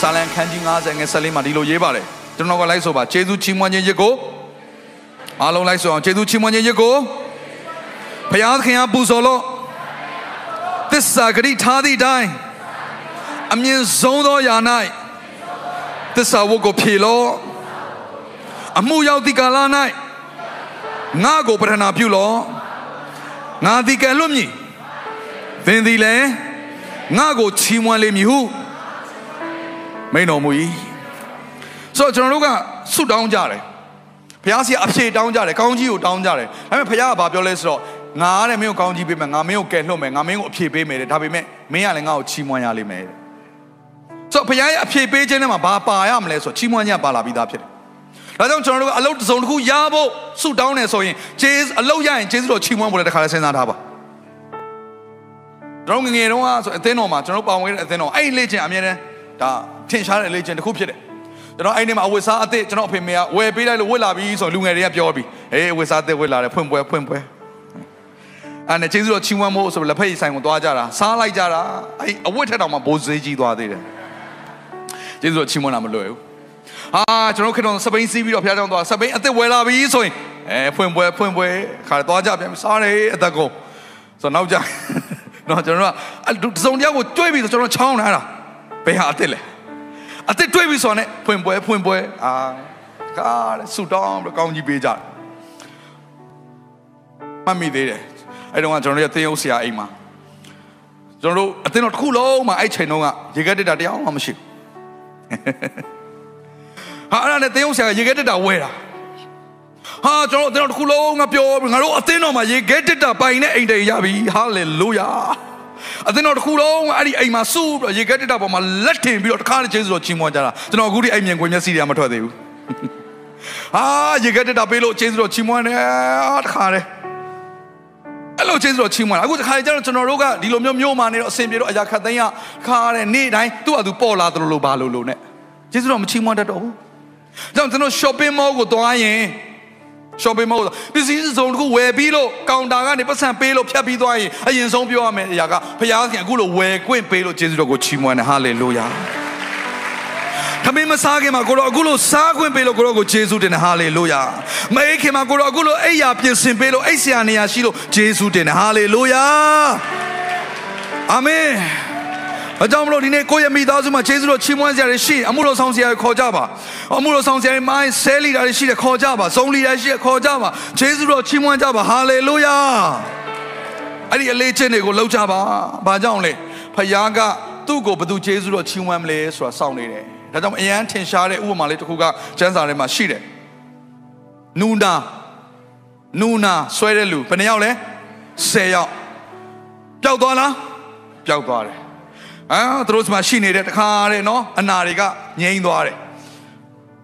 စာလံခန်းကြီး90ငယ်14မှာဒီလိုရေးပါတယ်ကျွန်တော်ကလိုက်ဆိုပါဂျေဇုချီးမွမ်းခြင်းရစ်ကိုအားလုံးလိုက်ဆိုအောင်ဂျေဇုချီးမွမ်းခြင်းရစ်ကိုဘုရားသခင်အားပူဇော်လို့သစ္စာဂရိထားသည့်အတိုင်းအမြင့်ဆုံးသောယာ၌သစ္စာဝတ်ကိုဖြေလို့အမှုရောက်သည့်ကာလ၌ငါကိုပထနာပြုလို့ငါသည်ကံလွတ်မည်သင်သည်လည်းငါကိုချီးမွမ်းလိမ့်မည်ဟု မိန်တော်မူ၏ဆိုတော့ကျွန်တော်တို့ကဆုတောင်းကြတယ်ဘုရားစီအဖြေတောင်းကြတယ်ကောင်းကြီးကိုတောင်းကြတယ်ဒါပေမဲ့ဘုရားကဘာပြောလဲဆိုတော့ငါတဲ့မင်းကိုကောင်းကြီးပေးမယ်ငါမင်းကိုကယ်လွှတ်မယ်ငါမင်းကိုအဖြေပေးမယ်တဲ့ဒါပေမဲ့မင်းကလည်းငါ့ကိုချီးမွမ်းရလိမ့်မယ်တဲ့ဆိုတော့ဘုရားရဲ့အဖြေပေးခြင်းထဲမှာဘာပါရမလဲဆိုတော့ချီးမွမ်းခြင်းပါလာပြီးသားဖြစ်တယ်ဒါကြောင့်ကျွန်တော်တို့ကအလုပ်တစ်စုံတစ်ခုရဖို့ဆုတောင်းနေဆိုရင်ဂျေဇအလုပ်ရရင်ဂျေဇတော်ချီးမွမ်းဖို့လည်းတစ်ခါလဲစဉ်းစားထားပါကျွန်တော်ငယ်ငယ်တုန်းကဆိုအသင်းတော်မှာကျွန်တော်ပါဝင်တဲ့အသင်းတော်အဲ့ဒီလေ့ကျင့်အမြဲတမ်း ဒါထင်ရှားတဲ့လေ့ကျင့်တစ်ခုဖြစ်တယ်ကျွန်တော်အဲ့ဒီမှာအဝတ်စားအသစ်ကျွန်တော်အဖေမေကဝယ်ပေးလိုက်လို့ဝတ်လာပြီဆိုလူငယ်တွေကပြောပြီးဟေးအဝတ်စားအသစ်ဝတ်လာတယ်ဖွင့်ပွဲဖွင့်ပွဲအဲ့နဲ့ကျေးဇူးတော်ချီးမွမ်းဖို့ဆိုပြီးလက်ဖက်ရည်ဆိုင်ကိုသွားကြတာစားလိုက်ကြတာအဲ့အဝတ်ထက်တောင်မှဘိုးဈေးကြီးသွားသေးတယ်ကျေးဇူးတော်ချီးမွမ်းတာမလွယ်ဘူးဟာကျွန်တော်ခေတ္တစပိန်စီးပြီးတော့ဖျားကြောင်သွားစပိန်အသစ်ဝယ်လာပြီဆိုရင်အဲဖွင့်ပွဲဖွင့်ပွဲခါသွားကြပြန်စားတယ်အသက်ကုန်ဆိုတော့နောက်ကြတော့ကျွန်တော်ကစုံတယောက်ကိုတွေးပြီးဆိုကျွန်တော်ချောင်းလာတာ ဘယ်ဟာအစ်စ်လဲအစ်စ်တွေးပြီးဆိုတော့ ਨੇ ဖွင့်ပွဲဖွင့်ပွဲအာကားတဲ့ဆူတောင်းပြီးကောင်းကြီးပေးကြတယ်မမိသေးတယ်အဲ့တော့ကကျွန်တော်တို့တင်းရုပ်ဆရာအိမ်မှာကျွန်တော်တို့အတင်းတော်တစ်ခုလုံးမှာအဲ့ချိန်တုန်းကရေခဲတက်တာတရားမှမရှိဘူးဟာအဲ့ဒါနဲ့တင်းရုပ်ဆရာရေခဲတက်တာဝဲတာဟာကျွန်တော်အတင်းတော်တစ်ခုလုံးကပြောငါတို့အတင်းတော်မှာရေခဲတက်တာပိုင်တဲ့အိမ်တွေရပြီဟာလေလုယာ အသင်းတော်တစ်ခုလုံးအဲ့ဒီအိမ်မှာစုပြီးရေကက်တက်တာပေါ်မှာလက်ထင်ပြီးတော့တခါတည်းကျေးဇူးတော်ချီးမွမ်းကြတာကျွန်တော်အခုဒီအိမ်မြင်ကွင်းမျက်စိတွေကမထွက်သေးဘူးဟာရေကက်တက်တာပေးလို့ကျေးဇူးတော်ချီးမွမ်းတယ်တခါတည်းအဲ့လိုကျေးဇူးတော်ချီးမွမ်းတာအခုတခါကျတော့ကျွန်တော်တို့ကဒီလိုမျိုးမျိုးမာနေတော့အဆင်ပြေတော့အရာခတ်သိမ်းရခါတဲ့နေ့တိုင်းသူ့အတူပေါ်လာတယ်လို့ဘာလို့လို့ ਨੇ ကျေးဇူးတော်မချီးမွမ်းတတ်တော့ဘူးကြောင့်ကျွန်တော် shopping mall ကိုသွားရင် shopping mall ပစ္စည်းစုံတစ်ခုဝယ်ပြီးလို့ကောင်တာကနေပတ်စံပေးလို့ဖြတ်ပြီးသွားရင်အရင်ဆုံးပြောရမယ့်အရာကဘုရားခင်အခုလိုဝယ်ခွင့်ပေးလို့ယေရှုတော်ကိုချီးမွမ်းတယ်ဟာလေလုယာခမင်းမစားခင်မှာကိုတော့အခုလိုစားခွင့်ပေးလို့ကိုတော့ကိုယေရှုတင်တယ်ဟာလေလုယာမအိတ်ခင်မှာကိုတော့အခုလိုအိယာပြင်ဆင်ပေးလို့အိတ်ဆရာနေရာရှိလို့ယေရှုတင်တယ်ဟာလေလုယာအာမင် အကြောင်းမလို့ဒီနေ့ကိုယ့်ရဲ့မိသားစုမှာခြေစွတော်ချီးမွမ်းစရာတွေရှိအမှုတော်ဆောင်စရာတွေခေါ်ကြပါအမှုတော်ဆောင်စရာတွေမိုင်းဆဲလီတာတွေရှိတယ်ခေါ်ကြပါစုံလီတာရှိတယ်ခေါ်ကြပါခြေစွတော်ချီးမွမ်းကြပါဟာလေလုယာအဲ့ဒီအလေးချင်းတွေကိုလှုပ်ကြပါဘာကြောင့်လဲဖခင်ကသူ့ကိုဘယ်သူခြေစွတော်ချီးမွမ်းမလဲဆိုတာစောင့်နေတယ်ဒါကြောင့်အရန်ထင်ရှားတဲ့ဥပမာလေးတစ်ခုကကျမ်းစာထဲမှာရှိတယ်နူနာနူနာဆွဲတဲ့လူဘယ်နှယောက်လဲ10ယောက်ပျောက်သွားလားပျောက်သွားတယ် အာသူတို့မှာရှိနေတဲ့တခါတဲ့နော်အနာတွေကငြိမ်းသွားတယ်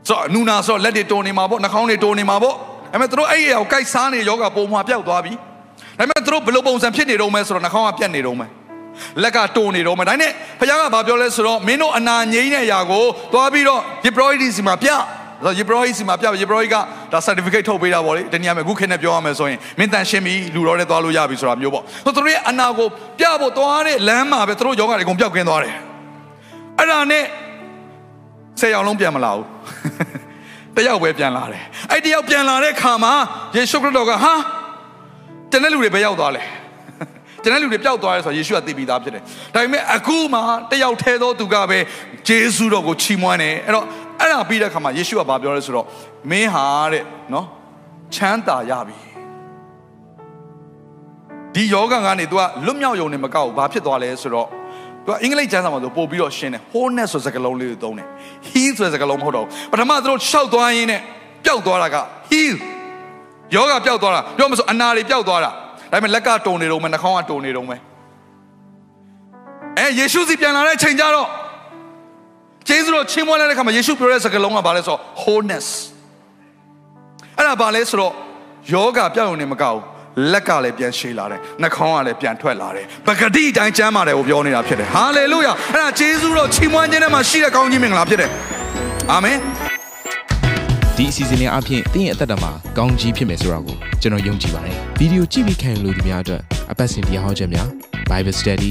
ဆိုတော့နူနာဆိုတော့လက်တွေတုံနေမှာပေါ့နှာခေါင်းတွေတုံနေမှာပေါ့ဒါပေမဲ့သူတို့အဲ့အရာကိုကြိုက်စားနေယောဂပုံမှာပျောက်သွားပြီဒါပေမဲ့သူတို့ဘယ်လိုပုံစံဖြစ်နေတော့မဲဆိုတော့နှာခေါင်းကပြတ်နေတော့မဲလက်ကတုံနေတော့မဲဒါနဲ့ဘုရားကဘာပြောလဲဆိုတော့မင်းတို့အနာငြိမ်းတဲ့အရာကိုသွားပြီးတော့ယေဘရဟိစီမှာပြ ဆိုယေဘရဟိစီမှာပြယေဘရဟိကဒါ certificate ထုတ်ပေးတာပေါ့လေတနည်းအားဖြင့်အခုခေတ်နဲ့ပြောရမယ်ဆိုရင်မင်းတန်ရှင်းပြီလူတော်နဲ့သွားလို့ရပြီဆိုတာမျိုးပေါ့ဆိုသူတို့ရဲ့အနာကိုပြဖို့သွားတဲ့လမ်းမှာပဲသူတို့ယောဂတွေအကုန်ပျောက်ကင်းသွားတယ်အဲ့ဒါနဲ့ဆယ်ယောက်လုံးပြန်မလာဘူးတယောက်ပဲပြန်လာတယ်အဲ့တယောက်ပြန်လာတဲ့ခါမှာယေရှုခရစ်တော်ကဟာတနေ့လူတွေပဲရောက်သွားလဲတနေ့လူတွေပျောက်သွားတယ်ဆိုတော့ယေရှုကသိပြီးသားဖြစ်တယ်ဒါပေမဲ့အခုမှတယောက်ထဲသောသူကပဲဂျေဇုတော်ကိုချီးမွမ်းတယ်အဲ့တော့ အဲ့ဒါပြီးတဲ့ခါမှာယေရှုကဘာပြောလဲဆိုတော့မင်းဟာတဲ့နော်ချမ်းသာရပြီဒီယောဂကနေ तू ကလွတ်မြောက်ယုံနေမကောက်ဘူးဘာဖြစ်သွားလဲဆိုတော့ तू ကအင်္ဂလိပ်ကျမ်းစာမှာဆိုပို့ပြီးတော့ရှင်းတယ် wholeness ဆိုစကားလုံးလေးကိုသုံးတယ် heal ဆိုစကားလုံးမဟုတ်တော့ဘူးပထမသူတို့ရှောက်သွားရင်းနဲ့ပျောက်သွားတာက heal ယောဂပျောက်သွားတာပြောမဆိုအနာတွေပျောက်သွားတာဒါပေမဲ့လက်ကတုံနေတော့မယ်နှာခေါင်းကတုံနေတော့မယ်အဲယေရှုစီပြန်လာတဲ့အချိန်ကျတော့ ကျေးဇူးတော်ချီးမွမ်းလိုက်တဲ့ခါမှာယေရှုပြောတဲ့စကားလုံးကဘာလဲဆိုတော့ wholeness အဲ့ဒါဘာလဲဆိုတော့ယောဂပြောက်ရုံနဲ့မကောက်ဘူးလက်ကလည်းပြန်ရှည်လာတယ်နှာခေါင်းကလည်းပြန်ထွက်လာတယ်ပဂတိအတိုင်းကျမ်းပါတယ်ကိုပြောနေတာဖြစ်တယ်ဟာလေလုယာအဲ့ဒါဂျေဇုတော်ချီးမွမ်းခြင်းထဲမှာရှိတဲ့ကောင်းကြီးမင်္ဂလာဖြစ်တယ်အာမင်ဒီအစီအစဉ်လေးအပြင်တင်းရဲ့အသက်တာမှာကောင်းကြီးဖြစ်မယ်ဆိုတာကိုကျွန်တော်ယုံကြည်ပါတယ်ဗီဒီယိုကြည့်ပြီးခံယူလို့ဒီများအတွက်အပတ်စဉ်တရားဟောခြင်းများ Bible Study